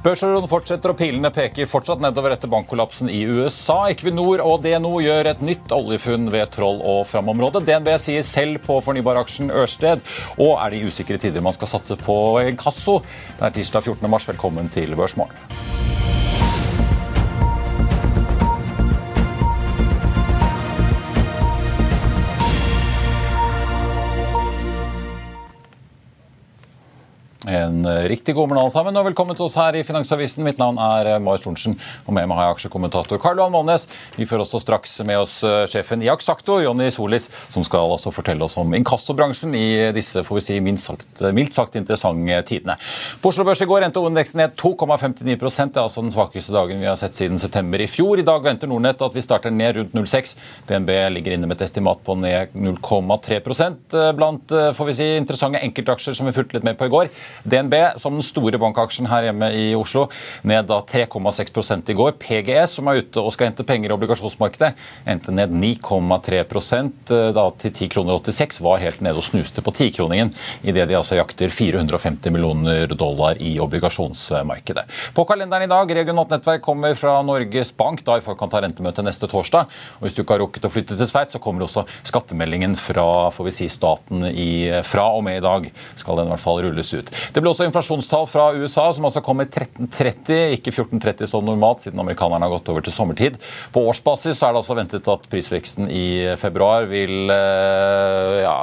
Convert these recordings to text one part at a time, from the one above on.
Børsroen fortsetter og pilene peker fortsatt nedover etter bankkollapsen i USA. Equinor og DNO gjør et nytt oljefunn ved Troll- og Fram-området. DNB sier selv på fornybaraksjen Ørsted. Og er det i usikre tider man skal satse på inkasso? Det er tirsdag 14. mars. Velkommen til Børsmorgen. En eh, riktig god morgen alle sammen, og velkommen til oss her i Finansavisen. Mitt navn er eh, Marius Thorensen, og med meg har jeg aksjekommentator Karl Johan Målnes. Vi får også straks med oss eh, sjefen i Aksakto, Jonny Solis, som skal altså fortelle oss om inkassobransjen i disse får vi si, mildt sagt, mildt sagt interessante tidene. På Oslo Børs i går endte hovedindeksen ned 2,59 Det er altså den svakeste dagen vi har sett siden september i fjor. I dag venter Nordnett at vi starter ned rundt 0,6. DNB ligger inne med et estimat på ned 0,3% blant får vi si, interessante enkeltaksjer som vi fulgte litt med på i går. DNB, som den store bankaksjen her hjemme i Oslo, ned da 3,6% i går. PGS, som er ute og skal hente penger i obligasjonsmarkedet, endte ned 9,3% da til 10,86 kroner var helt nede og snuste på tikroningen idet de altså jakter 450 millioner dollar i obligasjonsmarkedet. På kalenderen i dag, regionalt nettverk kommer fra Norges Bank da i forkant av rentemøtet neste torsdag. Og hvis du ikke har rukket å flytte til Sveits, så kommer også skattemeldingen fra får vi si, staten i, fra og med i dag. Skal den i hvert fall rulles ut. Det ble også inflasjonstall fra USA som altså kommer 13.30, ikke 14.30 som normalt, siden amerikanerne har gått over til sommertid. På årsbasis er det altså ventet at prisveksten i februar vil ja,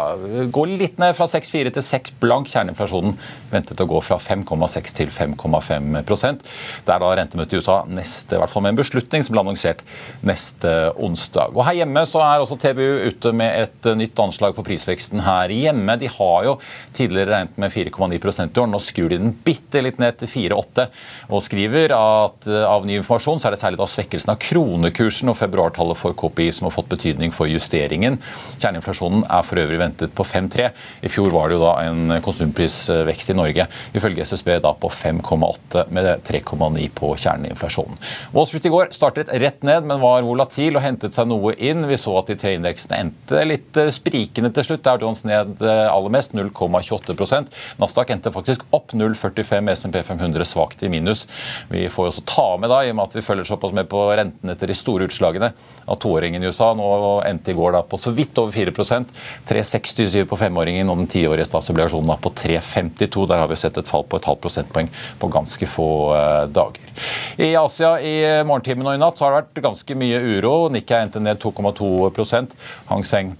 gå litt ned fra 6,4 til 6 blank. Kjerneinflasjonen ventet å gå fra 5,6 til 5,5 Det er da rentemøte i USA neste, i hvert fall med en beslutning som ble annonsert neste onsdag. Og Her hjemme så er også TBU ute med et nytt anslag for prisveksten her hjemme. De har jo tidligere regnet med 4,9% i år. Nå skrur de den bitte litt ned til 4,8 og skriver at av ny informasjon så er det særlig da svekkelsen av kronekursen og februartallet for KPI som har fått betydning for justeringen. Kjerneinflasjonen er for øvrig ventet på 5,3. I fjor var det jo da en konsumprisvekst i Norge ifølge SSB da på 5,8 med 3,9 på kjerneinflasjonen. Wall Street i går startet rett ned, men var volatil og hentet seg noe inn. Vi så at de tre indeksene endte litt sprikende til slutt. Der Jones ned aller mest, 0,28% Nasdaq endte faktisk opp 0,45 SMP 500 svakt i minus. Vi får også ta med da, i og med at vi følger såpass med på renten etter de store utslagene av toåringen i USA. Nå endte i går da på så vidt over 4% 3,67 på femåringen og den tiårige statsobligasjonen da på 3,52. Der har vi sett et fall på et halvt prosentpoeng på ganske få eh, dager. I Asia i morgentimen og i natt så har det vært ganske mye uro. Nikkei endte ned 2,2% Hang Seng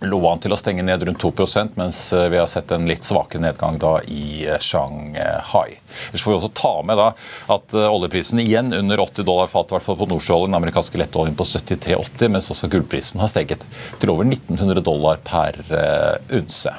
lå an til å stenge ned rundt 2 mens eh, vi har sett en litt svakere nedgang da i eh, Shanghai. Så får vi også ta med da at eh, oljeprisen igjen under 80 dollar fatet, i hvert fall på nordsjøoljen, den amerikanske lettoljen på 73,80, mens også gullprisen har steget til over 1900 dollar per unse.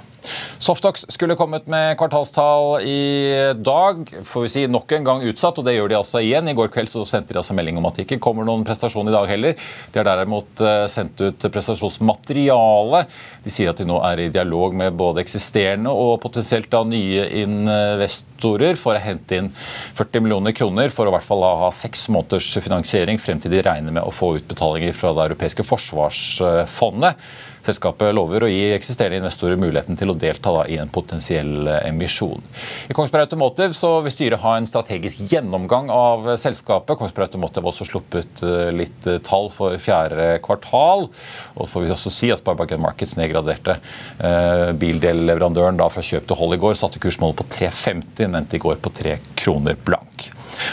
Softox skulle kommet med kvartalstall i dag. får vi si Nok en gang utsatt, og det gjør de altså igjen. I går kveld så sendte de altså melding om at det ikke kommer noen prestasjon i dag heller. De har derimot eh, sendt ut prestasjonsmateriale. De sier at de nå er i dialog med både eksisterende og potensielt da nye investorer for å hente inn 40 millioner kroner for å i hvert fall ha seks måneders finansiering frem til de regner med å få utbetalinger fra det europeiske forsvarsfondet. Selskapet lover å gi eksisterende investorer muligheten til å delta da, i en potensiell emisjon. I Kongsberg Automotive så vil styret ha en strategisk gjennomgang av selskapet. Kongsberg Automotive har også sluppet litt tall for fjerde kvartal. Og får vi også si at Sparebanken Markets nedgraderte eh, bildelleverandøren fra kjøp til hold i går. Satte kursmålet på 3,50, endte i går på 3 kroner blank.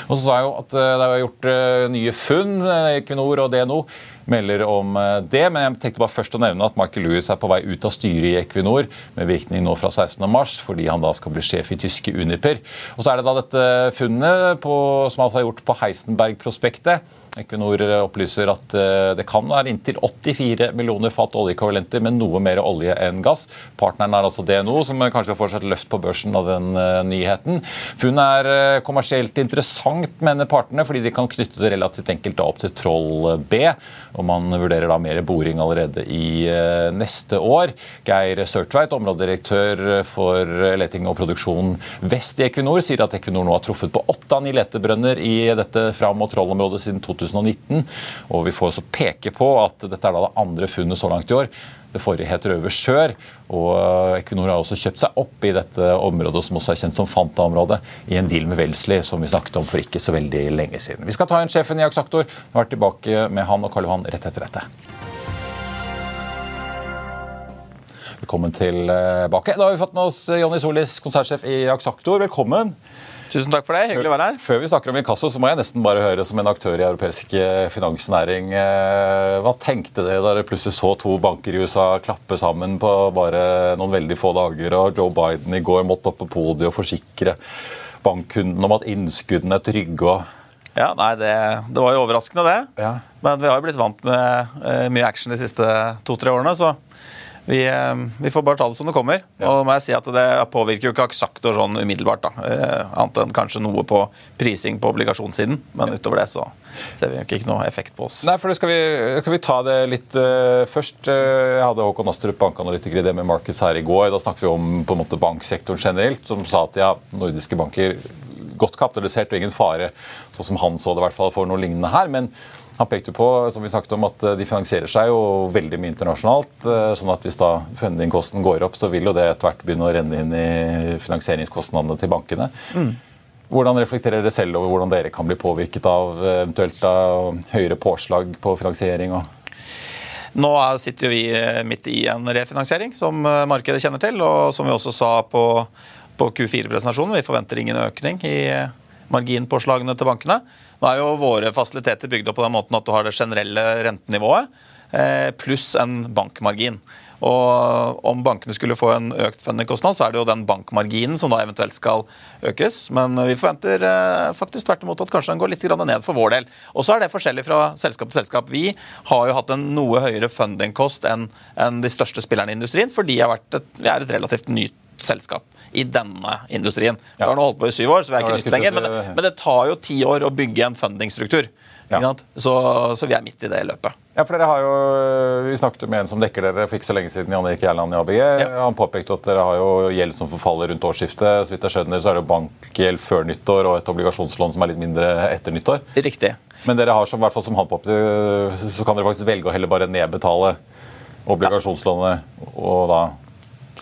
Og så sa jeg jo at eh, det er gjort eh, nye funn. Equinor og DNO melder om det, men jeg tenkte bare først å nevne at Michael Lewis er på vei ut av styret i Equinor med virkning nå fra 16.3, fordi han da skal bli sjef i tyske Uniper. Og så er det da dette funnet på, som altså er gjort på Heisenberg-prospektet Equinor opplyser at eh, det kan være inntil 84 millioner fat oljeekvivalenter med noe mer olje enn gass. Partneren er altså DNO, som kanskje får seg et løft på børsen av den eh, nyheten. Funnet er eh, kommersielt interessant, mener partene, fordi de kan knytte det relativt enkelt opp til Troll B. Og man vurderer da mer boring allerede i neste år. Geir Sørtveit, områdedirektør for leting og produksjon vest i Equinor, sier at Equinor nå har truffet på åtte av ni letebrønner i dette Fram- og Troll-området siden 2000. 2019. Og vi får også peke på at dette er da det andre funnet så langt i år. Det forrige het Røver Sjør, og Equinor har også kjøpt seg opp i dette området, som også er kjent som Fanta-området, i en deal med Welsley, som vi snakket om for ikke så veldig lenge siden. Vi skal ta inn sjefen i Aksaktor. Vi har vært tilbake med han og Karl Johan rett etter dette. Velkommen tilbake. Da har vi fått med oss Jonny Solis, konsertsjef i Aksaktor. Velkommen. Tusen takk for det. Hyggelig å være her. Før vi snakker om inkasso, så må jeg nesten bare høre som en aktør i europeisk eh, finansnæring. Eh, hva tenkte dere da dere plutselig så to banker i USA klappe sammen på bare noen veldig få dager, og Joe Biden i går måtte opp på podiet og forsikre bankkunden om at innskuddene er trygge? og ja, nei, det, det, var jo overraskende, det. Ja. Men vi har jo blitt vant med uh, mye action de siste to-tre årene. Så vi, eh, vi, får bare ta det som det kommer. Ja. Og må jeg si at det påvirker jo ikke aksjaktor sånn umiddelbart. da, eh, Annet enn kanskje noe på prising på obligasjonssiden. Men utover det så ser vi ikke noe effekt på oss. Nei, for det skal vi, skal vi ta det litt uh, først. Jeg hadde Håkon Astrup, bankanalytiker i DME Markets her i går. Da snakket vi om på en måte banksektoren generelt, som sa at ja, nordiske banker godt kapitalisert og ingen fare, sånn som han så det i hvert fall for noe lignende her. men han pekte på som vi snakket om, at eh, de finansierer seg jo veldig mye internasjonalt. Eh, sånn at hvis da fundingkosten går opp, så vil jo det etter hvert begynne å renne inn i finansieringskostnadene til bankene. Mm. Hvordan reflekterer dere selv over hvordan dere kan bli påvirket av eh, eventuelt da, høyere påslag på finansiering? og nå sitter vi midt i en refinansiering som markedet kjenner til, og som vi også sa på, på Q4-presentasjonen. Vi forventer ingen økning i marginpåslagene til bankene. Nå er jo våre fasiliteter bygd opp på den måten at du har det generelle rentenivået eh, pluss en bankmargin. Og om bankene skulle få en økt fundingkostnad, så er det jo den bankmarginen som da eventuelt skal økes. Men vi forventer eh, faktisk tvert imot at kanskje den går litt ned for vår del. Og så er det forskjellig fra selskap til selskap. Vi har jo hatt en noe høyere fundingkost enn de største spillerne i industrien, fordi vi er et relativt nytt selskap i denne industrien. Vi har nå holdt på i syv år, så vi er ikke nytt lenger. Men det, men det, tar jo ti år å bygge en fundingstruktur. Ja. Så, så, vi er midt i det løpet. Ja, for dere har jo, Vi snakket med en som dekker dere for ikke så lenge siden, Jan Erik Gjerland i ABG. Ja. Han påpekte at dere har jo gjeld som forfaller rundt årsskiftet. Så vidt jeg skjønner, så er det jo bankgjeld før nyttår og et obligasjonslån som er litt mindre etter nyttår. Riktig. Men dere har som, hvert fall som han påpekte, så kan dere faktisk velge å heller bare nedbetale obligasjonslånet og da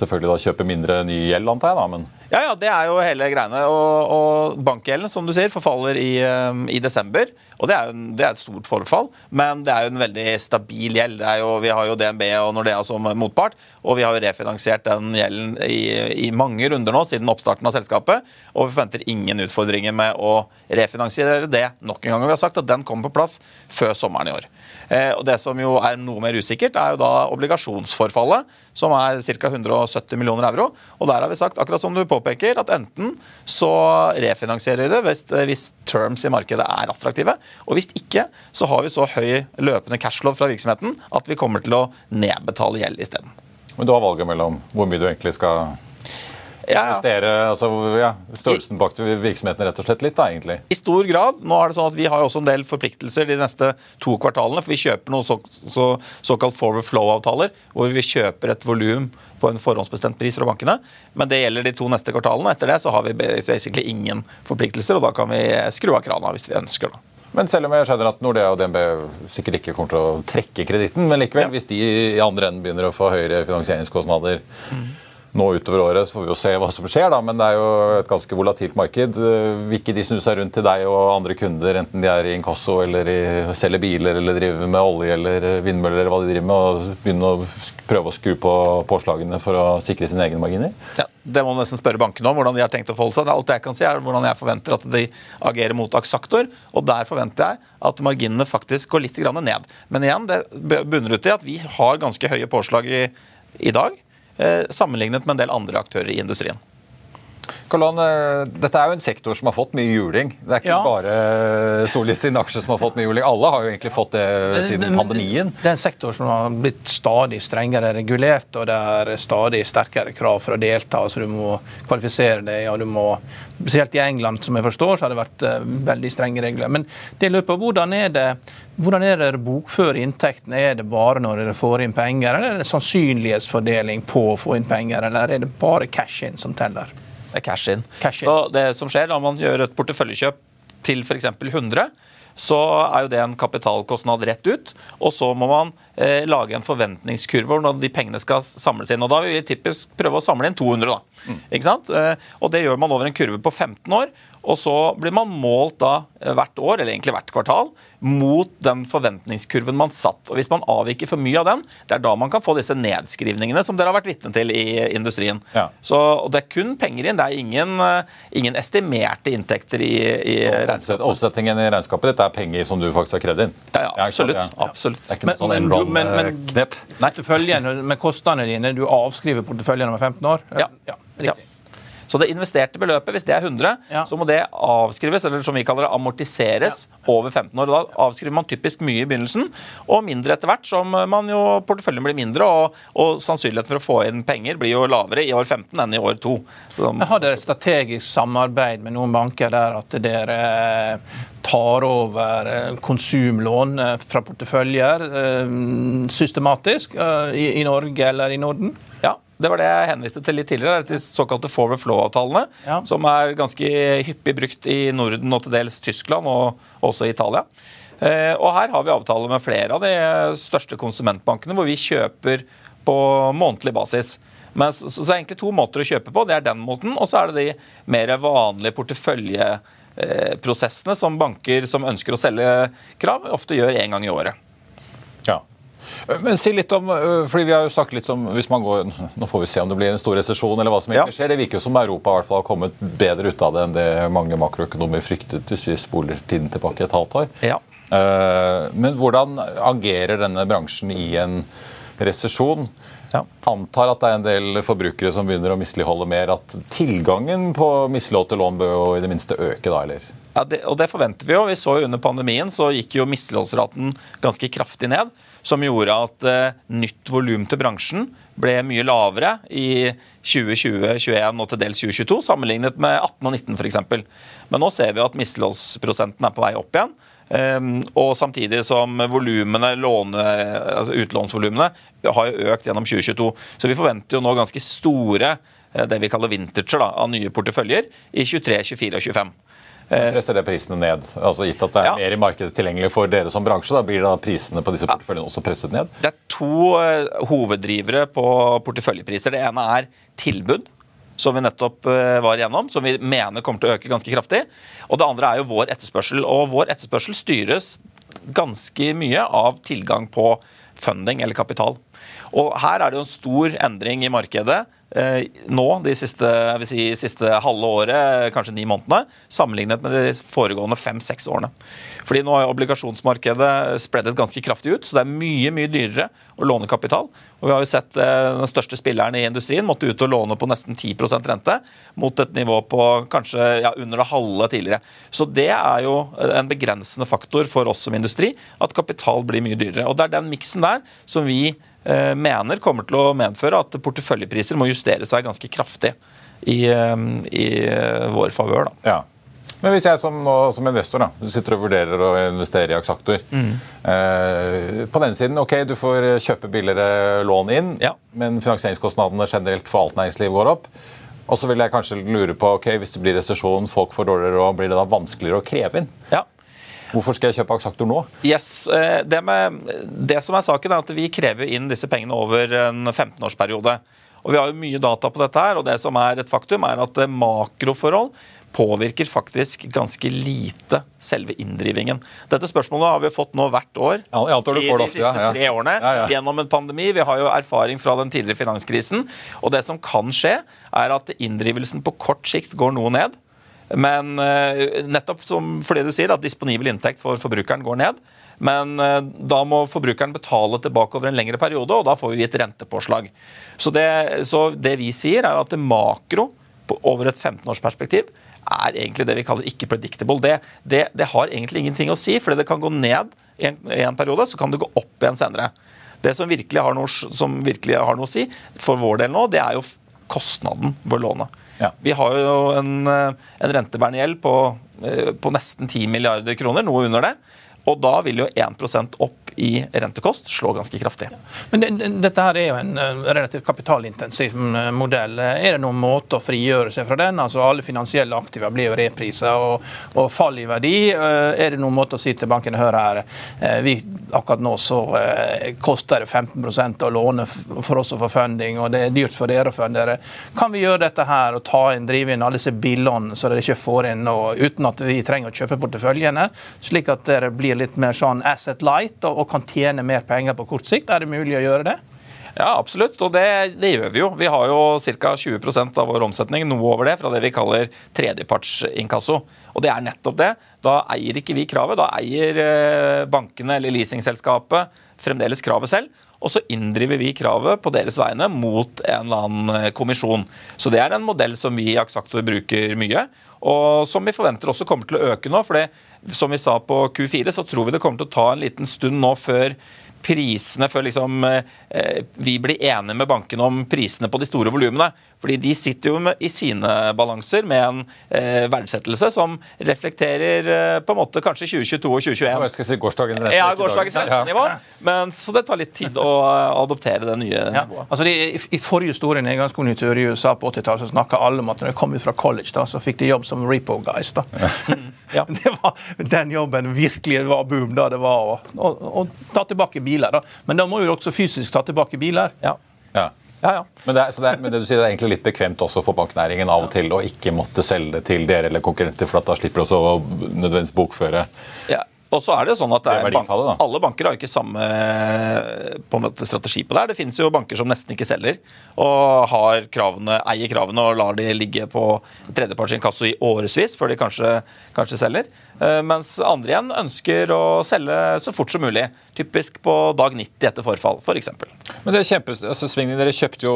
selvfølgelig da kjøpe mindre ny gjeld, antar jeg. da, men... Ja, ja, det er jo hele greiene. Og, og bankgjelden som du sier, forfaller i, um, i desember. Og det er, jo, det er, et stort forfall, men det er jo en veldig stabil gjeld. Jo, vi har jo DNB og Nordea som motpart, og vi har jo refinansiert den gjelden i, i, mange runder nå siden oppstarten av selskapet. Og vi forventer ingen utfordringer med å refinansiere det nok en gang. Og vi har sagt at den kommer på plass før sommeren i år. Eh, og Det som jo er noe mer usikkert, er jo da obligasjonsforfallet, som er ca. 170 millioner euro. Og der har vi sagt, akkurat som du påpeker, at enten så refinansierer vi det hvis, hvis terms i markedet er attraktive, og hvis ikke, så har vi så høy løpende cashflow fra virksomheten at vi kommer til å nedbetale gjeld isteden. Men du har valget mellom hvor mye du egentlig skal ja, investere, altså, ja, Størrelsen bak virksomheten rett og slett litt, da, egentlig? I stor grad. Nå er det sånn at Vi har også en del forpliktelser de neste to kvartalene. for Vi kjøper noen så, så, såkalt forward flow-avtaler, hvor vi kjøper et volum på en forhåndsbestemt pris fra bankene. Men det gjelder de to neste kvartalene. Etter det så har vi basically ingen forpliktelser, og da kan vi skru av krana hvis vi ønsker. det. Men selv om jeg skjønner at Nordea og DNB sikkert ikke kommer til å trekke kreditten, men likevel, hvis de i andre enden begynner å få høyere finansieringskostnader nå utover året, så får vi jo se hva som skjer, da. Men det er jo et ganske volatilt marked. Vil ikke de snu seg rundt til deg og andre kunder, enten de er i inkasso eller i, selger biler eller driver med olje eller vindmøller eller hva de driver med, og begynne å prøve å skru på påslagene for å sikre sine egne marginer? Ja, Det må du nesten spørre bankene om, hvordan de har tenkt å forholde seg. Alt jeg kan si er hvordan jeg forventer at de agerer mot aksaktor, og der forventer jeg at marginene faktisk går litt ned. Men igjen, det bunner ut i at vi har ganske høye påslag i, i dag, eh, sammenlignet med en del andre aktører i industrien. Karl-Johan, eh, dette er jo en sektor som har fått mye juling. Det er ikke Ja. bare Solis sin aksje som har fått mye juling. Alle har jo egentlig fått det siden pandemien. Det er en sektor som har blitt stadig strengere regulert, og det er stadig sterkere krav for å delta. så Du må kvalifisere deg, og du må Spesielt i England, som jeg forstår, så har det vært eh, veldig strenge regler. Men det løper, hvordan er det hvordan er det å bokføre inntektene? Er det bare når dere får inn penger, eller er det sannsynlighetsfordeling på å få inn penger, eller er det bare cash in som teller? Det er cash in. Cash in. Så det som skjer Når man gjør et porteføljekjøp til f.eks. 100, så er jo det en kapitalkostnad rett ut. Og så må man lage en forventningskurve over når de pengene skal samles inn. Og da vil vi typisk prøve å samle inn 200, da. Ikke sant? Eh, og det gjør man over en kurve på 15 år. Og så blir man målt da eh, hvert år, eller egentlig hvert kvartal, mot den forventningskurven man satt. Og Hvis man avviker for mye av den, det er da man kan få disse nedskrivningene som dere har vært vitne til i industrien. Ja. Så og Det er kun penger inn, det er ingen, eh, ingen estimerte inntekter i, i regnskapet. Omsetningen i regnskapet ditt er penger som du faktisk har krevd inn. Ja, ja, absolutt. Ja. absolutt. Det er ikke Men- sånn men- men- knep. Enron-knep. Porteføljen med kostnadene dine, du avskriver porteføljen om 15 år? Ja. riktig. Så det investerte beløpet, hvis det er 100, Ja. så må det avskrives, eller som vi kaller det, amortiseres over 15 år. Da avskriver man typisk mye i begynnelsen, og mindre etter hvert, som man jo porteføljen blir mindre, og, og sannsynligheten for å få inn penger blir jo lavere i år 15 enn i år 2. Så, hadde Har dere et strategisk samarbeid med noen banker der at dere eh, tar over eh, konsumlån eh, fra porteføljer eh, systematisk eh, i Norge eller i Norden? Ja, det var det jeg henviste til litt tidligere. De såkalte forward flow-avtalene. Ja. Som er ganske hyppig brukt i Norden og til dels Tyskland og også i Italia. Eh, og her har vi avtaler med flere av de største konsumentbankene, hvor vi kjøper på månedlig basis. Men, så, så det er egentlig to måter å kjøpe på. Det er den måten, og så er det de mer vanlige porteføljeprosessene som banker som ønsker å selge krav, ofte gjør én gang i året. Men si litt om, fordi vi har jo snakket litt om, hvis man går, Nå får vi se om det blir en stor resesjon, eller hva som egentlig Ja. skjer. Det virker jo som Europa i hvert fall har kommet bedre ut av det enn det mange makroøkonomer fryktet hvis vi spoler tiden tilbake et halvt år. Ja. Men hvordan agerer denne bransjen i en resesjon? Ja. Antar at det er en del forbrukere som begynner å misligholde mer. At tilgangen på mislåtte lån bør jo i det minste øke, da, eller? Ja, det, og det forventer vi jo. Vi så jo Under pandemien så gikk jo misligholdsraten ganske kraftig ned. Som gjorde at eh, nytt volum til bransjen ble mye lavere i 2020, 2021 og til dels 2022 sammenlignet med 18 og 19 f.eks. Men nå ser vi at misligholdsprosenten er på vei opp igjen. Um, og samtidig som volumene, låne, altså utlånsvolumene har jo økt gjennom 2022. Så vi forventer jo nå ganske store eh, det vi kaller vintager da, av nye porteføljer i 23, 24 og 25. Presser det prisene ned? Altså Gitt at det er Ja. mer i markedet tilgjengelig for dere som bransje, da blir da prisene på disse porteføljene også presset ned? Det er to eh, hoveddrivere på porteføljepriser. Det ene er tilbud, som vi nettopp eh, var igjennom, som vi mener kommer til å øke ganske kraftig. Og det andre er jo vår etterspørsel. Og vår etterspørsel styres ganske mye av tilgang på funding eller kapital. Og her er det jo en stor endring i markedet eh, nå, de siste, si, siste halve året, kanskje ni månedene, sammenlignet med de foregående fem-seks årene. Fordi nå har obligasjonsmarkedet spreddet ganske kraftig ut, så det er mye mye dyrere å låne kapital. Og vi har jo sett eh, den største spilleren i industrien måtte ut og låne på nesten 10% rente, mot et nivå på kanskje ja, under det halve tidligere. Så det er jo en begrensende faktor for oss som industri, at kapital blir mye dyrere. Og det er den miksen der som vi eh, mener kommer til å medføre at porteføljepriser må justere seg ganske kraftig i, eh, i eh, vår favør. da. Ja. Men hvis jeg som, som investor da, sitter og vurderer å investere i Axactor eh, På den siden, ok, du får kjøpe billigere lån inn, Ja. men finansieringskostnadene generelt for alt næringsliv går opp. Og så vil jeg kanskje lure på, ok, hvis det blir resesjon, folk får dårligere råd, blir det da vanskeligere å kreve inn? Ja. Hvorfor skal jeg kjøpe Axactor nå? Yes, eh, det, med, det som er saken er at Vi krever inn disse pengene over en 15-årsperiode. Og Vi har jo mye data på dette, her, og det som er et faktum er at makroforhold påvirker faktisk ganske lite selve inndrivingen. Dette spørsmålet har vi fått nå hvert år Ja, i de ofte, siste ja, ja. tre årene gjennom en pandemi. Vi har jo erfaring fra den tidligere finanskrisen. Og det som kan skje, er at inndrivelsen på kort sikt går noe ned. Men eh, nettopp som fordi du sier at disponibel inntekt for forbrukeren går ned. Men eh, da må forbrukeren betale tilbake over en lengre periode, og da får vi et rentepåslag. Så det, så det vi sier, er at det makro på, over et 15-årsperspektiv er egentlig det vi kaller ikke predictable. Det, det, det har egentlig ingenting å si, fordi det kan gå ned i en, en periode, så kan det gå opp igjen senere. Det som virkelig noe, som virkelig har noe å si for vår del nå, det er jo kostnaden ved lånet. Ja. Vi har jo en, eh, en rentebærende gjeld på, eh, på nesten 10 milliarder kroner, noe under det. Og da vil jo 1% opp i rentekost slå ganske kraftig. Men det, det, dette her er jo en eh, relativt kapitalintensiv eh, modell. Er det noen måte å frigjøre seg fra den? Altså Alle finansielle aktiva blir jo repriser og, og fall i verdi. Eh, Er det noen måte å si til bankene hør her, eh, vi, akkurat nå så koster det 15 å låne for oss å få funding, og det er dyrt for dere å funde dere. Kan vi gjøre dette her og ta inn, drive inn alle disse billånene så dere ikke får inn noe, uten at vi trenger å kjøpe porteføljene, slik at dere blir litt mer sånn asset light og, og kan tjene mer penger på kort sikt? Er det mulig å gjøre det? Ja, absolutt, og det, det gjør vi jo. Vi har jo ca. 20% av vår omsetning, noe over det, fra det vi kaller tredjepartsinkasso. Og det er nettopp det. Da eier ikke vi kravet. Da eier eh, bankene eller leasingselskapet fremdeles kravet selv. Og så inndriver vi kravet på deres vegne mot en eller annen eh, kommisjon. Så det er en modell som vi i Aksaktor bruker mye, og som vi forventer også kommer til å øke nå. for det, som vi sa på Q4, så tror vi det kommer til å ta en liten stund nå før prisene før liksom, eh, vi blir enige med bankene om prisene på de store volumene. Fordi de sitter jo med, i sine balanser med en eh, verdsettelse som reflekterer eh, på en måte kanskje 2022 og 2021. Jeg skal si gårsdagens rente. Ja, gårsdagens dagens. Ja. rentenivå. Men, så det tar litt tid å eh, adoptere det nye nivået. Altså de, i, I forrige store nedgangskonjunktur i USA på 80-tallet så snakka alle om at når de kom ut fra college, da, så fikk de jobb som repo guys. da. Ja. Det var, den jobben virkelig var boom. da det var å, å, å ta tilbake biler. da. Men da må vi jo også fysisk ta tilbake biler. Ja. Ja. Ja, ja. Men det, er, så det, er, men det du sier, det er egentlig litt bekvemt også for banknæringen av og til å ikke måtte selge det til dere eller konkurrenter, for at da slipper du også å nødvendigvis bokføre. Ja. Og så er det sånn at det Det bank, alle banker har ikke samme på en måte, strategi på det. her. Det finnes jo banker som nesten ikke selger, og har kravene, eier kravene og lar de ligge på tredjepartsinkasso i årevis før de kanskje, kanskje selger. Eh, Mens andre igjen ønsker å selge så fort som mulig. Typisk på dag 90 etter forfall, f.eks. Men det er kjempe, altså Svingning, Dere kjøpte jo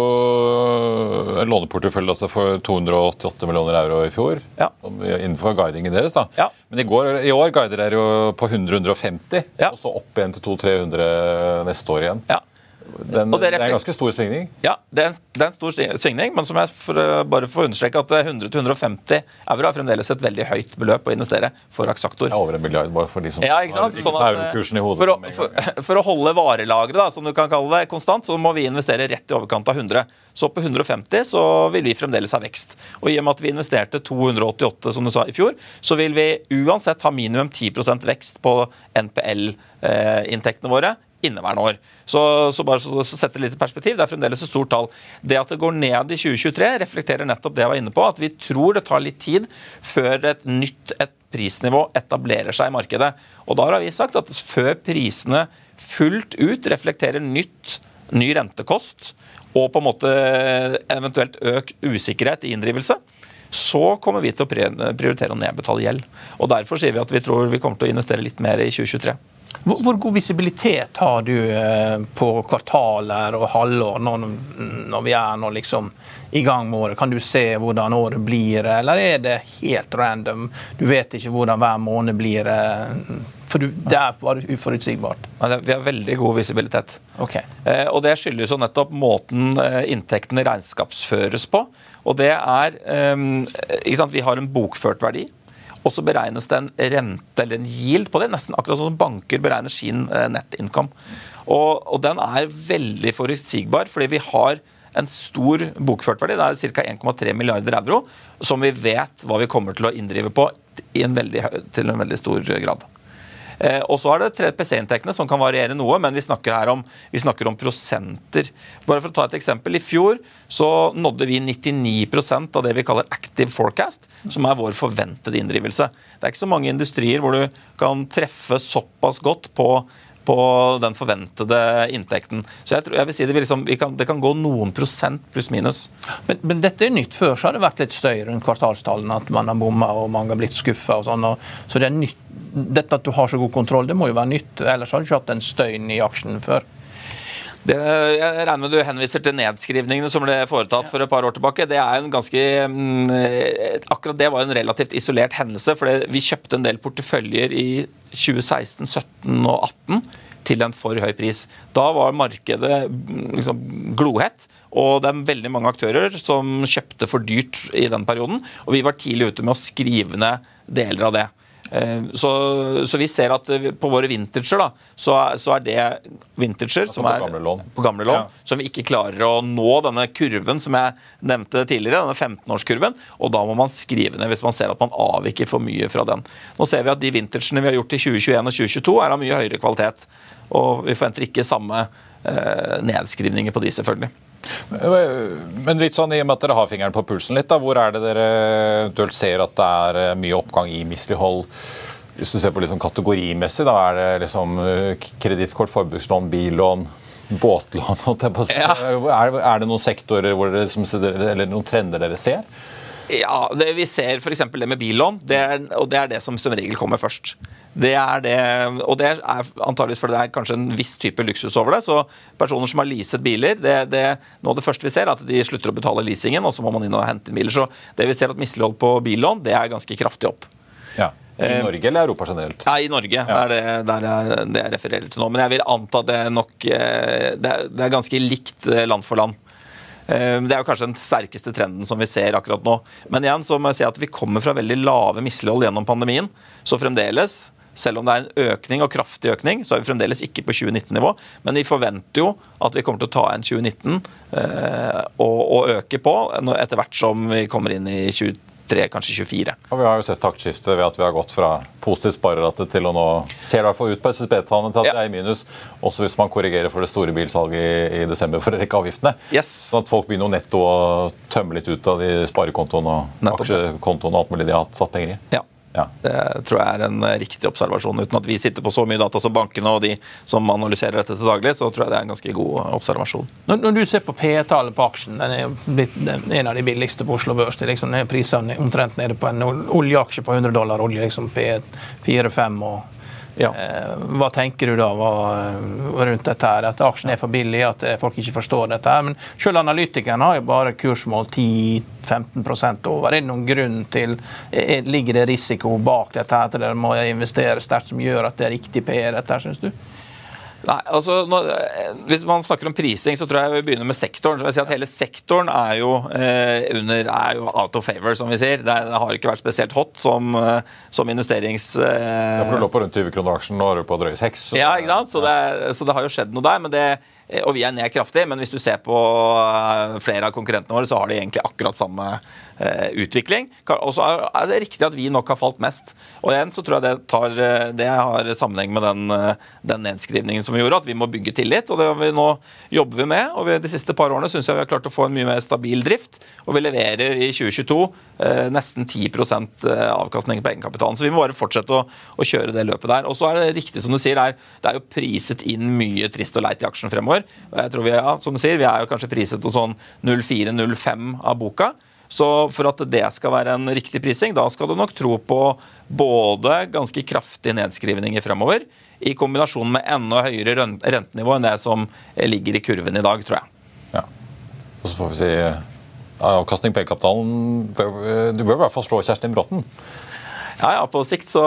en låneportefølje altså for 288 millioner euro i fjor. Ja. Innenfor guidingen deres. da. Ja. Men i, går, i år guider dere jo på 100-150, Ja. og så opp igjen til 200-300 neste år igjen. Ja. Den, Og det er en ganske stor svingning. Ja, det er, en, det er en stor svingning, men som jeg for, bare får understreke at 100-150 euro er fremdeles et veldig høyt beløp å investere for Aksaktor. Ja, er over en milliard, bare for de som Ja, har Sånn eurokursen i hodet. for, å, for, for å holde varelageret, som du kan kalle det, konstant, så må vi investere rett i overkant av 100. Så på 150 så vil vi fremdeles ha vekst. Og i og med at vi investerte 288 som du sa i fjor, så vil vi uansett ha minimum 10% vekst på NPL-inntektene våre inneværende år. Så, så bare så, så sette litt i perspektiv, det er fremdeles et stort tall. Det at det går ned i 2023, reflekterer nettopp det jeg var inne på, at vi tror det tar litt tid før et nytt et prisnivå etablerer seg i markedet. Og da har vi sagt at før prisene fullt ut reflekterer nytt, ny rentekost og på en måte eventuelt økt usikkerhet i inndrivelse, så kommer vi til å prioritere å nedbetale gjeld. Og Derfor sier vi at vi tror vi kommer til å investere litt mer i 2023. Hvor, god visibilitet har du eh, på kvartaler og halvår når, vi er nå liksom i gang med året? Kan du se hvordan året blir, eller er det helt random? Du vet ikke hvordan hver måned blir, eh, for det er bare uforutsigbart. Vi har veldig god visibilitet. Ok. Eh, og Det skyldes jo nettopp måten inntektene regnskapsføres på. Og det er ikke sant? Vi har en bokført verdi. Og så beregnes det en rente eller en yield på det, nesten akkurat sånn som banker beregner sin eh. Og, og den er veldig forutsigbar, fordi vi har en stor bokført verdi, det er ca. 1,3 milliarder euro, som vi vet hva vi kommer til å inndrive på en veldig, til en veldig stor grad. Eh, og så er det PC-inntektene som kan variere noe, men vi snakker her om, snakker om prosenter. Bare for å ta et eksempel. I fjor så nådde vi 99% av det vi kaller active forecast, som er vår forventede inndrivelse. Det er ikke så mange industrier hvor du kan treffe såpass godt på på den forventede inntekten. Så jeg, tror, jeg vil si det, vil liksom, kan, det kan gå noen prosent pluss-minus. Men, men, dette er nytt. Før så har det vært litt støy rundt kvartalstallene, at man har bomma og mange har blitt skuffa. Sånn, så det. Dette at du har så god kontroll, det må jo være nytt. Ellers har du ikke hatt den støyen i aksjen før. Det, jeg regner med du henviser til nedskrivningene som ble foretatt for et par år tilbake. Det er en ganske, mm, akkurat det var en relativt isolert hendelse. for Vi kjøpte en del porteføljer i 2016, 2017 og 2018 til en for høy pris. Da var markedet mm, liksom glohett. Og det er veldig mange aktører som kjøpte for dyrt i den perioden. Og vi var tidlig ute med å skrive ned deler av det. Eh, så, så, vi ser at eh, på våre vintager da, så, så er det vintager altså som er gamle lån. på gamle lån, ja. som vi ikke klarer å nå denne kurven som jeg nevnte tidligere, denne 15-årskurven. Og da må man skrive ned hvis man ser at man avviker for mye fra den. Nå ser vi at de vintagene vi har gjort i 2021 og 2022 er av mye høyere kvalitet. Og vi forventer ikke samme eh, nedskrivninger på de, selvfølgelig. Men litt sånn, i og med at dere har fingeren på pulsen litt, da, hvor er det dere eventuelt ser at det er eh, mye oppgang i mislighold? Hvis du ser på liksom kategorimessig, da er det liksom eh, kredittkort, forbrukslån, billån, båtlån ja. er, er, det noen sektorer dere, eller noen trender dere ser? Ja, det Vi ser f.eks. det med billån, det er, og det er det som som regel kommer først. Det er det, og det er antageligvis fordi det er kanskje en viss type luksus over det. Så personer som har leaset biler, det, det, noe av det første vi ser, er at de slutter å betale leasingen, og så må man inn og hente inn biler. Så det vi ser at mislighold på billån, det er ganske kraftig opp. Ja. I eh, Norge eller Europa generelt? Ja, i Norge. Ja. Det er det, jeg, det jeg refererer til nå. Men jeg vil anta det nok eh, det er, det er ganske likt eh, land for land. Det er jo kanskje den sterkeste trenden som vi ser akkurat nå. Men igjen så må jeg si at vi kommer fra veldig lave mislighold gjennom pandemien. Så fremdeles selv om det er en økning og kraftig økning, så er vi fremdeles ikke på 2019-nivå. Men vi forventer jo at vi kommer til å ta en 2019 eh, og, og, øke på etter hvert som vi kommer inn i 2023, kanskje 24. Og Vi har jo sett taktskifte ved at vi har gått fra positivt sparerate til å nå ser det i hvert fall ut på SSB-tallene til at ja. det er i minus. Også hvis man korrigerer for det store bilsalget i, i desember for å rekke avgiftene. Yes. Sånn at folk begynner netto å tømme litt ut av de sparekontoene og aksjekontoene og alt mulig de har satt penger i. Ja. Ja. Det tror jeg er en riktig observasjon. Uten at vi sitter på så mye data som bankene og de som analyserer dette til daglig, så tror jeg det er en ganske god observasjon. Når, når du ser på P-tallet på aksjen, den er blitt en av de billigste på Oslo Børs. Liksom, Prisene omtrent nede på en oljeaksje på 100 dollar olje, liksom P4-5 og ja. Eh, hva tenker du da hva, rundt dette? her? At aksjen er for billig, at eh, folk ikke forstår dette? her. Men selv analytikerne har jo bare kursmål 10-15% over. Er det noen grunn til Ligger det risiko bak dette her, at dere må investere sterkt, som gjør at det er riktig PR, dette her, syns du? Nei, altså, nå, Hvis man snakker om prising, så tror jeg vi begynner med sektoren. Så jeg si at Hele sektoren er jo, eh, under, er jo out of favor, som vi sier. Det, det har ikke vært spesielt hot som, eh, som investerings... Eh, ja, for Du lå på rundt 20 kroner aksjen, nå er du på drøye 6. Ja, ikke sant? Så det, så det, har jo skjedd noe der. men det Eh, og vi er ned kraftig, men hvis du ser på eh, flere av konkurrentene våre, så har de egentlig akkurat samme eh, utvikling. Og så er det riktig at vi nok har falt mest. Og igjen så tror jeg det, tar, det har sammenheng med den, den, nedskrivningen som vi gjorde, at vi må bygge tillit. Og det vi nå jobber vi med. Og vi, de siste par årene syns jeg vi har klart å få en mye mer stabil drift. Og vi leverer i 2022 nesten 10% avkastning på egenkapitalen. Så vi må bare fortsette å, å kjøre det løpet der. Og så er det riktig som du sier, er, det er jo priset inn mye trist og leit i aksjen fremover. Og jeg tror vi, ja, som du sier, vi er jo kanskje priset til sånn 04-05 av boka. Så for at det skal være en riktig prising, da skal du nok tro på både ganske kraftige nedskrivninger fremover, i kombinasjon med enda høyere rentenivå enn det som ligger i kurven i dag, tror jeg. Ja. Og så får vi si avkastning på egenkapitalen Du bør i hvert fall slå Kjerstin Bråten. Ja, ja, på sikt så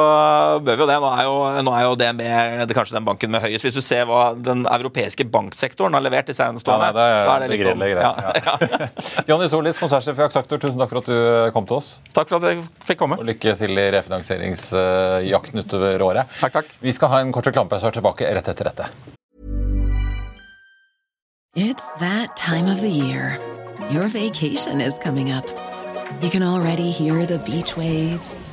bør vi jo det. Nå er jo, nå er jo det med det kanskje den banken med høyest. Hvis du ser hva den europeiske banksektoren har levert de seneste årene, ja, så er det liksom greit, greit, ja. ja. Jonny Solis, konsernsjef i Aksaktor, tusen takk for at du kom til oss. Takk for at jeg fikk komme. Og lykke til i refinansieringsjakten utover året. Takk, takk. Vi skal ha en kort reklamepause og er tilbake rett etter dette. It's that time of the year. Your vacation is coming up. You can already hear the beach waves.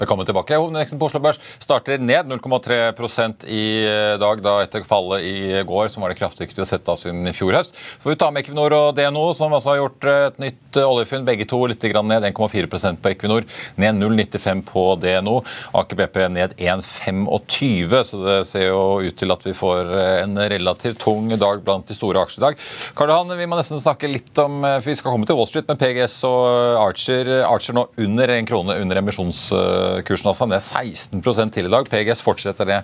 Velkommen tilbake. Hovedindeksen på Oslo Børs starter ned 0,3% i dag, da etter fallet i går, som var det kraftigste vi har sett da siden i fjor høst. Får vi ta med Equinor og DNO, som altså har gjort et nytt oljefunn. Begge to litt ned 1,4% på Equinor, ned 0,95 på DNO. Aker BP ned 1,25, så det ser jo ut til at vi får en relativt tung dag blant de store aksjene i dag. Karl Johan, vi må nesten snakke litt om for Vi skal komme til Wall Street, men PGS og Archer, Archer nå under en krone under emisjons kursen altså ned 16 til i dag. PGS fortsetter det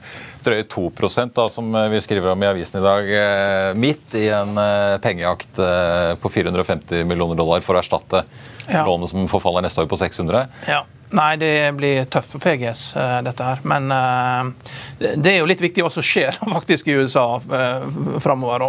drøye 2 da, som vi skriver om i avisen i dag. eh, Midt i en eh, pengejakt eh, på 450 millioner dollar for å erstatte Ja. lånet som forfaller neste år på 600. Ja. Nei, det blir tøft for PGS, eh, dette her. Men eh, det er jo litt viktig hva som skjer faktisk i USA uh, framover,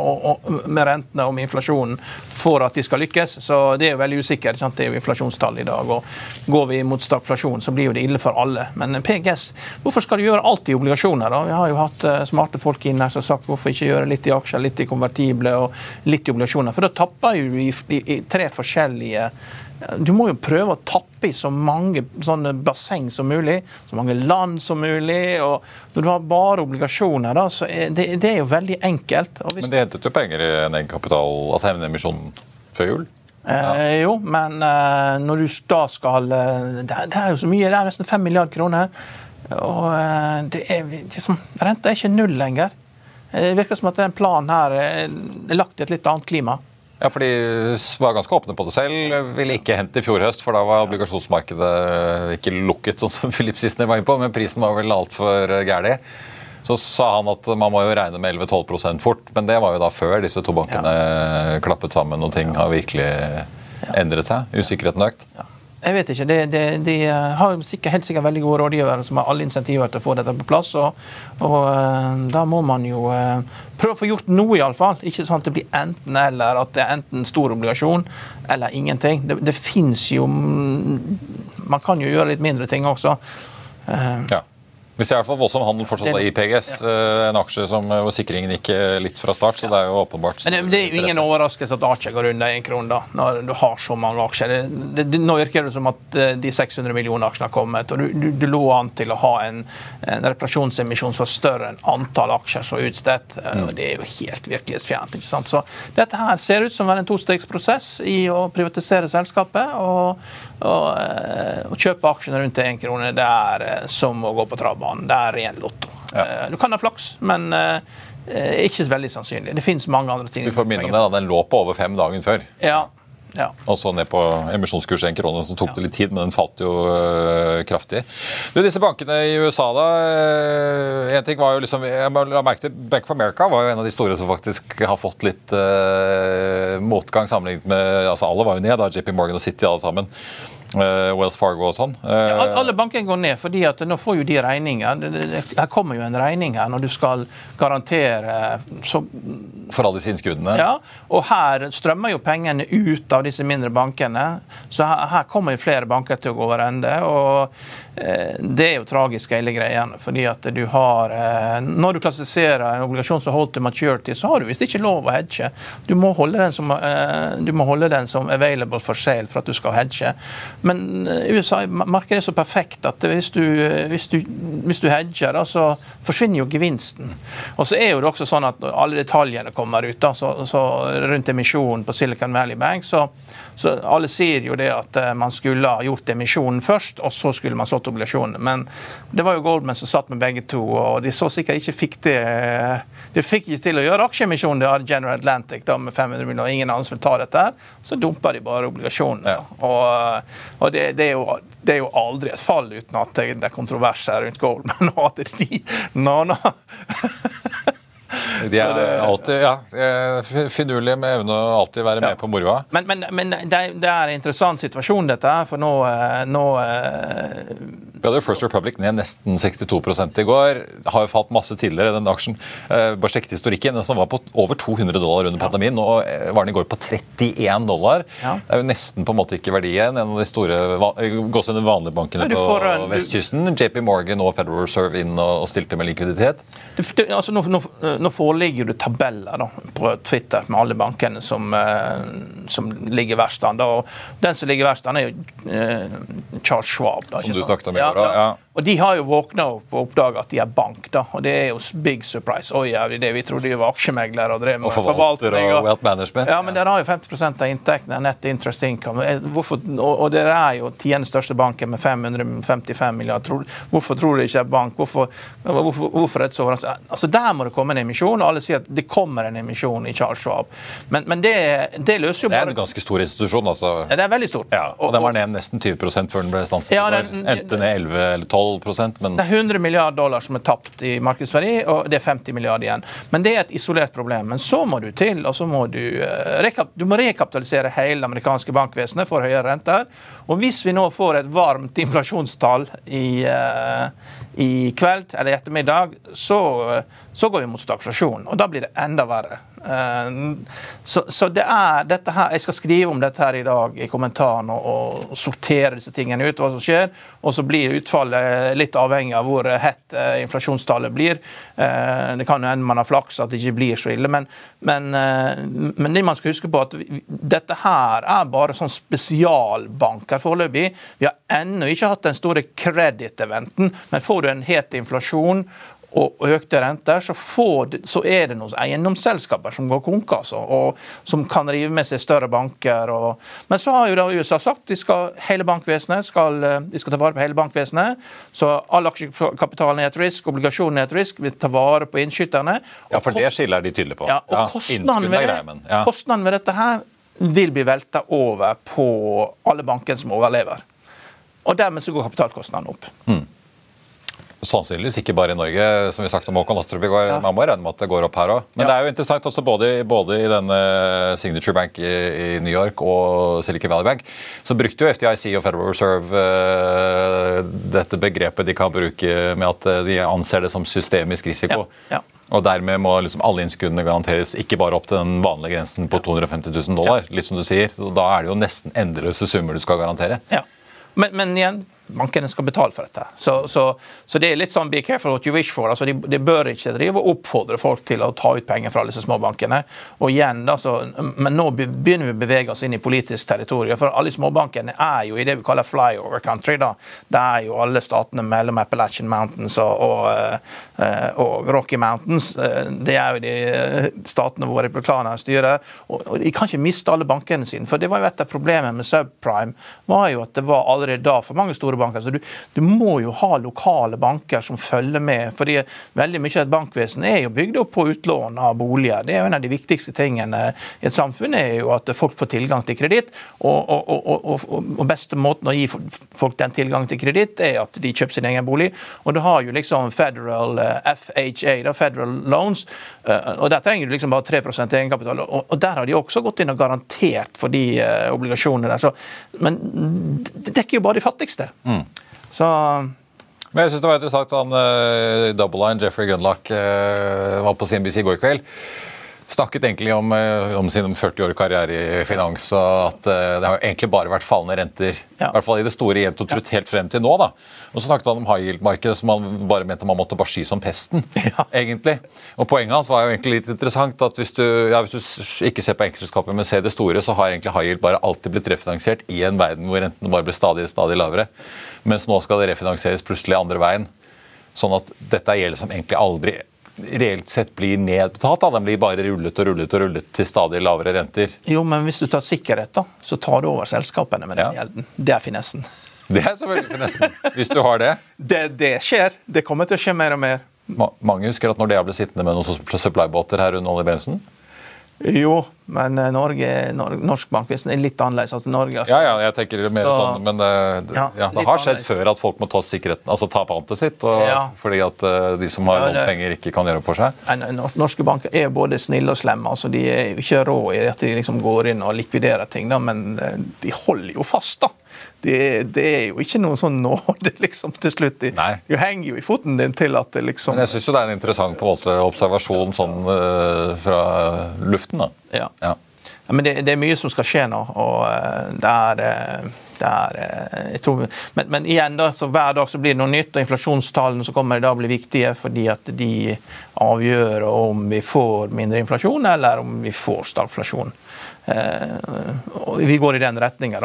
med rentene og med inflasjonen, for at de skal lykkes. Så det er jo veldig usikkert. Det er jo inflasjonstall i dag. og Går vi mot stagflasjon, så blir jo det ille for alle. Men PGS, hvorfor skal du gjøre alt i obligasjoner? da? Vi har jo hatt eh, smarte folk inn her som har sagt hvorfor ikke gjøre litt i aksjer, litt i konvertible og litt i obligasjoner. For da tapper jo i, i, i tre forskjellige du må jo prøve å tappe i så mange sånne basseng som mulig, så mange land som mulig. og Når du har bare obligasjoner, da, så er det, det er jo veldig enkelt. Men de hentet jo penger i en egenkapital, altså en emisjon før jul. eh, jo, men eh, når du da skal eh, det, det er jo så mye, det er nesten 5 milliarder kroner. Og eh, det er liksom, renta er ikke null lenger. Eh, Det virker som at den planen her eh, er lagt i et litt annet klima. Ja, for de var ganske åpne på det selv. Ville ikke hente i fjor høst, for da var obligasjonsmarkedet ikke lukket, sånn som Philip Sissener var inne på, men prisen var vel altfor gæren. Så sa han at man må jo regne med 11-12% fort, men det var jo da før disse to bankene klappet sammen og ting har virkelig endret seg. Usikkerheten økt. Jeg vet ikke. De, de, de har sikkert, helt sikkert veldig gode rådgivere som har alle insentiver til å få dette på plass. Og, og eh, da må man jo eh, prøve å få gjort noe, iallfall. Ikke sånn at det blir enten-eller. At det er enten stor obligasjon eller ingenting. Det, det fins jo mm, Man kan jo gjøre litt mindre ting også. Eh, Ja. Vi ser i hvert fall voldsom handel fortsatt av IPGS, PGS, eh, en aksje som, hvor sikringen gikk eh, litt fra start. så det er jo åpenbart Men det, det er jo ingen overraskelse at Aker går under én krone, da, når du har så mange aksjer. Det, det, nå virker det som at eh, de 600 millioner aksjene har kommet, og du, du, du lå an til å ha en, en reparasjonsemisjon som var større enn antall aksjer som er utstedt. Mm. Det er jo helt virkelighetsfjernt. ikke sant? Så dette her ser ut som å være en tostegsprosess i å privatisere selskapet. og eh, å kjøpe aksjene rundt til én krone, det er eh, som å gå på travbanen. Det er ren lotto. Ja. Du kan ha flaks, men eh, eh, ikke veldig sannsynlig. Det finnes mange andre ting. Vi får minne om det, da. Den lå på over fem dagen før. Ja, ja. Og så ned på emisjonskurs én krone, så tok det litt tid, men den falt jo øh, kraftig. Du, disse bankene i USA, da. øh, en ting var jo liksom, jeg la merke til Bank of America var jo en av de store som faktisk har fått litt øh, motgang sammenlignet med altså Alle var jo ned, da, JP Morgan og City alle sammen. Øh, Wells Fargo og sånn. Ja, Øh, alle bankene går ned, fordi at nå får jo de regninger. Her kommer jo en regning her når du skal garantere så For alle disse innskuddene? Ja, og her strømmer jo pengene ut av disse mindre bankene. Så her, her kommer jo flere banker til å gå over ende. og uh, Det er jo tragisk, hele greiene. fordi at du har, eh, Når du klassifiserer en obligasjon som holdt til maturity, så har du visst ikke lov å hedge. Du må holde den som, eh, du må holde den som available for sale for at du skal hedge. Men eh, USA-markedet er så perfekt at hvis du, hvis du, hvis du hedger, da, så forsvinner jo gevinsten. Og så er jo det også sånn at alle detaljene kommer ut. da, så, så Rundt emisjonen på Silicon Valley Bank, så, så, alle sier jo det at eh, man skulle ha gjort emisjonen først, og så skulle man solgt obligasjonene. Men det var jo Goldman som satt med begge to, og de så sikkert ikke fikk det De fikk ikke til å gjøre aksjeemisjonen det hadde General Atlantic da, med 500 millioner, ingen andre vil ta dette. her, Så dumpa de bare obligasjonene. Ja. Og, og det, det, er jo, det, er jo, aldri et fall uten at det er kontroverser rundt Goldman. og at de, no, no. De er alltid ja, finurlige med evne å alltid være med på moroa. Men, men, men det, det, er en interessant situasjon, dette. For nå, eh, nå eh, Vi hadde jo First Republic ned nesten 62 i går. Har jo falt masse tidligere, den aksjen. Eh, bare sjekket historikken. Den som var på over 200 dollar under pandemien. Nå var den i går på 31 dollar. Ja. Det er jo nesten på en måte ikke verdien. En av de store gås vanlige bankene på en, vestkysten. JP Morgan og Federal Reserve inn og, stilte med likviditet. Du, altså, nå, nå, nå får foreligger det tabeller da, på Twitter med alle bankene som, eh, som ligger verst an. Den som ligger verst an, er jo eh, Charles Schwab. Da, som du snakket om i går, ja. ja. Og De har jo våkna opp og oppdaga at de er bank, da, og det er jo big surprise. Oi, ja, det vi trodde de var aksjemeglere og drev med og forvalter og, wealth management. Ja, men dere har jo 50% av inntektene nett interest income. Eh, hvorfor, og, og dere er jo tiende største banken med 555 milliarder. Hvorfor tror dere ikke er bank? Hvorfor, hvorfor, hvorfor er det så Altså, Der må det komme en emisjon, og alle sier at det kommer en emisjon i Charles Schwab. Men, men det, det, løser jo bare Det er en ganske stor institusjon, altså. Ja, det er veldig stort. Ja, og, og den var ned nesten 20 før den ble stanset. Ja, den, Endte ned 11 eller 12 men Det er 100 milliarder dollar som er tapt i markedsverdi, og det er 50 milliarder igjen. Men det er et isolert problem. Men så må du til, og så må du uh, Du må rekapitalisere hele det amerikanske bankvesenet for høyere renter. Og hvis vi nå får et varmt inflasjonstall i, uh, i kveld eller i ettermiddag, så, så går vi mot stagflasjon. Og da blir det enda verre. Eh, så, så, det er dette her Jeg skal skrive om dette her i dag i kommentaren og, og sortere disse tingene ut, hva som skjer. Og så blir utfallet litt avhengig av hvor hett eh, inflasjonstallet blir. Eh, det kan jo hende man har flaks at det ikke blir så ille, men, men, men, det man skal huske på at dette her er bare sånn spesialbanker foreløpig. Vi har ennå ikke hatt den store kreditteventen, men får du en het inflasjon og økte renter, så, får, så, er det noen eiendomsselskaper som går konk, altså, og som kan rive med seg større banker. Og, men så har jo da USA sagt de skal, hele bankvesenet skal, de skal ta vare på hele bankvesenet. Så all aksjekapitalen er et risk, obligasjonen er et risk, vi tar vare på innskytterne. Ja, for det skiller de tydelig på. Ja, og ja, kostnaden, ved, ja. kostnaden ved dette her vil bli velta over på alle bankene som overlever. Og dermed så går kapitalkostnaden opp. Mm. Sannsynligvis ikke bare i Norge, som vi sagt om Håkon Astrup i går. Ja. Man må regne med at det går opp her òg. Men ja. det er jo interessant også både, både, i denne Signature Bank i, i, New York og Silicon Valley Bank, så brukte jo FDIC og Federal Reserve uh, dette begrepet de kan bruke med at eh, de anser det som systemisk risiko. Ja. Og dermed må liksom alle innskuddene garanteres ikke bare opp til den vanlige grensen på 250 000 dollar. litt som du sier. Da er det jo nesten endeløse summer du skal garantere. Ja. Men, men igjen, bankene skal betale for dette. Så, så, så, det er litt sånn be careful what you wish for. altså De, de bør ikke drive og oppfordre folk til å ta ut penger fra disse småbankene. Og igjen da, så, Men nå begynner vi å bevege oss inn i politisk territorium. For alle småbankene er jo i det vi kaller flyover country. da. Det er jo alle statene mellom Appalachian Mountains og, og, eh, og Rocky Mountains. Eh, det er jo de eh, statene hvor republikanerne styrer. Og, og De kan ikke miste alle bankene sine. For det var jo et av problemene med subprime var jo at det var allerede da for mange store banker. Så du, du, må jo ha lokale banker som følger med. fordi veldig mye av et bankvesen er jo bygd opp på utlån av boliger. Det er jo En av de viktigste tingene i et samfunn er jo at folk får tilgang til kreditt. Og, og, og, og, beste måten å gi folk den tilgangen til kreditt, er at de kjøper sin egen bolig. Og du har jo liksom Federal eh, FHA, da, Federal Loans, eh, og der trenger du liksom bare 3% egenkapital. Og, der har de også gått inn og garantert for de uh, obligasjonene der. Så, men det dekker jo bare de fattigste. Mm. Så men jeg synes det var interessant han uh, Double Line, Jeffrey Gunlock, uh, var på CNBC i går kveld. Snakket egentlig om, eh, om sin 40 år karriere i finans, og at eh, det har egentlig bare vært fallende renter. Ja. I hvert fall i det store jevnt og trutt helt frem til nå. da. Og så snakket han om high yield-markedet, som han bare mente man måtte bare sky som pesten. egentlig. Og Poenget hans var jo egentlig litt interessant. at Hvis du, ja, hvis du ikke ser på enkeltselskapet, men ser det store, så har egentlig high yield bare alltid blitt refinansiert i en verden hvor rentene bare blir stadig, stadig lavere. Mens nå skal det refinansieres plutselig andre veien. Sånn at dette er gjeld som egentlig aldri reelt sett blir nedbetalt. Da. Den blir bare rullet og rullet og rullet til stadig lavere renter. Jo, men hvis du tar sikkerhet, da, så tar du over selskapene med den Ja. gjelden. Det er finessen. Det er selvfølgelig finessen. Hvis du har det. Det, det skjer. Det kommer til å skje mer og mer. Ma mange husker at Nordea ble sittende med noen supply-båter her under oljebremsen. Jo, men eh, Norge, norsk bankvesen er litt annerledes. Altså Norge, altså. Ja, ja, jeg tenker mer Så- sånn, men eh, det, Ja, ja, det har skjedd annerledes. før at folk må ta sikkerheten, altså ta pantet sitt, og, Ja. fordi at eh, de som har lånt penger, ikke kan gjøre opp for seg. Norske banker er både snille og slemme. altså De er ikke rå i at de liksom går inn og likviderer ting, da, men de holder jo fast. da. Det, det er jo ikke noen sånn nåde liksom til slutt. De, du henger jo i foten din til at det liksom Men jeg syns det er en interessant på en måte observasjon sånn uh, fra luften. da. Ja. Ja. Ja, men det, det er mye som skal skje nå, og uh, det er, uh, det er tror, men, men igjen, da, så hver dag så blir det noe nytt, og inflasjonstallene som kommer i dag, blir viktige fordi at de avgjør om vi får mindre inflasjon, eller om vi får stagflasjon. Eh, vi går i den retninga.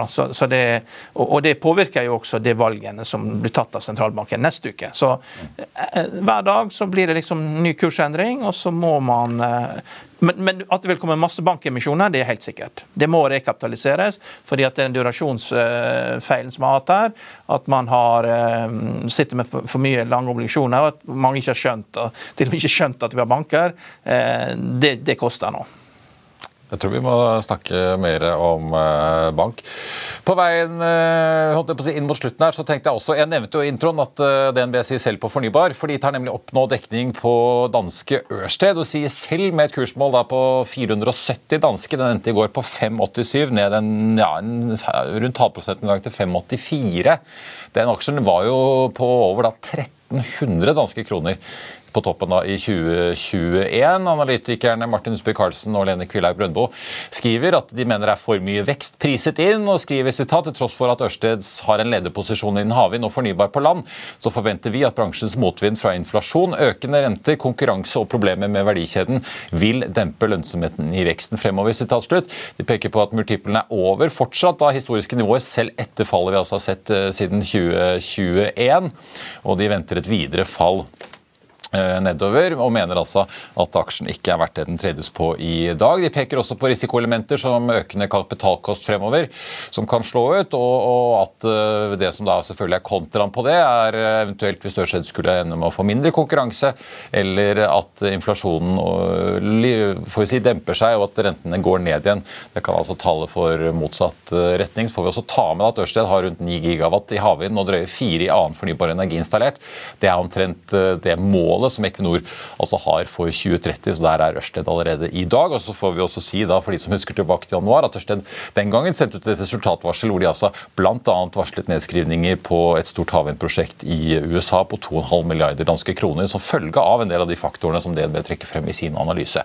og, det påvirker jo også de valgene som blir tatt av sentralbanken neste uke. Så eh, hver dag så blir det liksom ny kursendring, og så må man eh, men, men at det vil komme masse bankemisjoner, det er helt sikkert. Det må rekapitaliseres, fordi at det er den durasjonsfeilen som har hatt her, at man har eh, sitter med for, mye lange obligasjoner, og at mange ikke har skjønt, til og med ikke skjønt at vi har banker, eh, det, det koster nå. Jeg tror vi må snakke mer om eh, bank. På veien eh, på si, inn mot slutten her, så tenkte jeg også Jeg nevnte jo i introen at eh, DNB sier selv på fornybar, for de tar nemlig opp nå dekning på danske Ørsted og sier selv med et kursmål da på 470 danske. Den endte i går på 5,87, ned en, ja, en, rundt halvprosenten i til 5,84. Den aksjen var jo på over da 1300 danske kroner på toppen da i 2021. Analytikerne Martin Husby Karlsen og Lene Kvillaug Brøndbo skriver at de mener det er for mye vekst priset inn, og skriver sitat til tross for at Ørsteds har en lederposisjon innen havvind og fornybar på land, så forventer vi at bransjens motvind fra inflasjon, økende renter, konkurranse og problemer med verdikjeden vil dempe lønnsomheten i veksten fremover. Sitat slutt. De peker på at multiplene er over fortsatt av historiske nivåer, selv etter fallet vi altså har sett eh, siden 2021, og de venter et videre fall nedover, og mener altså at aksjen ikke er verdt det den tredes på i dag. De peker også på risikoelementer som økende kapitalkost fremover, som kan slå ut, og, og at eh, det som da selvfølgelig er kontraen på det, er eh, eventuelt hvis Ørsted skulle ende med å få mindre konkurranse, eller at inflasjonen får vi si, demper seg, og at rentene går ned igjen. Det kan altså tale for motsatt eh, retning. Så får vi også ta med at Ørsted har rundt 9 gigawatt i havvind og drøye 4 i annen fornybar energi installert. Det er omtrent eh, det målet som Equinor altså har for 2030, så der er Ørsted allerede i dag. Og så får vi også si da, for de som husker tilbake til januar, at Ørsted den gangen sendte ut et resultatvarsel hvor de altså bl.a. varslet nedskrivninger på et stort havvindprosjekt i USA på 2,5 milliarder danske kroner, som følge av en del av de faktorene som DNB trekker frem i sin analyse.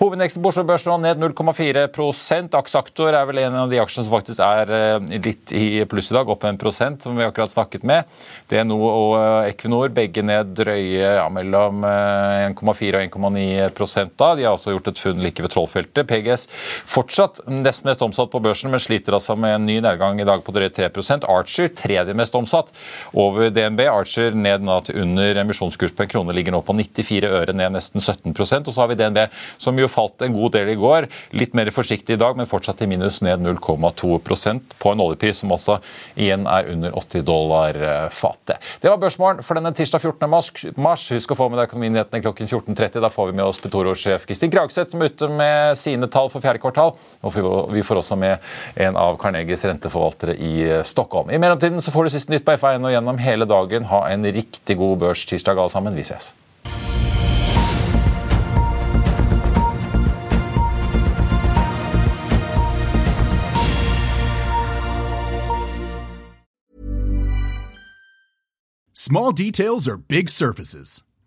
Hovedindeksen på Oslo Børs nå ned 0,4% Aksaktor er vel en av de aksjene som faktisk er eh, litt i pluss i dag, opp 1 som vi akkurat snakket med. DNO og eh, Equinor begge ned drøye ja, mellom eh, 1,4 og 1,9 da. De har også gjort et funn like ved Trollfeltet. PGS fortsatt nest mest omsatt på børsen, men sliter altså med en ny nedgang i dag på drøyt 3 Archer tredje mest omsatt over DNB. Archer ned til under emisjonskurs på en krone, ligger nå på 94 øre, ned nesten 17% Og så har vi DNB, som jo falt en god del i går. Litt mer forsiktig i dag, men fortsatt i minus, ned 0,2% på en oljepris som også igjen er under 80 dollar eh, fatet. Det var børsmålen for denne tirsdag 14. mars. mars. Husk å få med deg Økonominyhetene klokken 14.30. Da får vi med oss Petoro-sjef Kristin Kragseth, som er ute med sine tall for fjerde kvartal. Og vi får også med en av Carnegies renteforvaltere i eh, Stockholm. I mellomtiden så får du siste nytt på FA1 og gjennom hele dagen. Ha en riktig god børstirsdag alle sammen. Vi ses. Small details are big surfaces.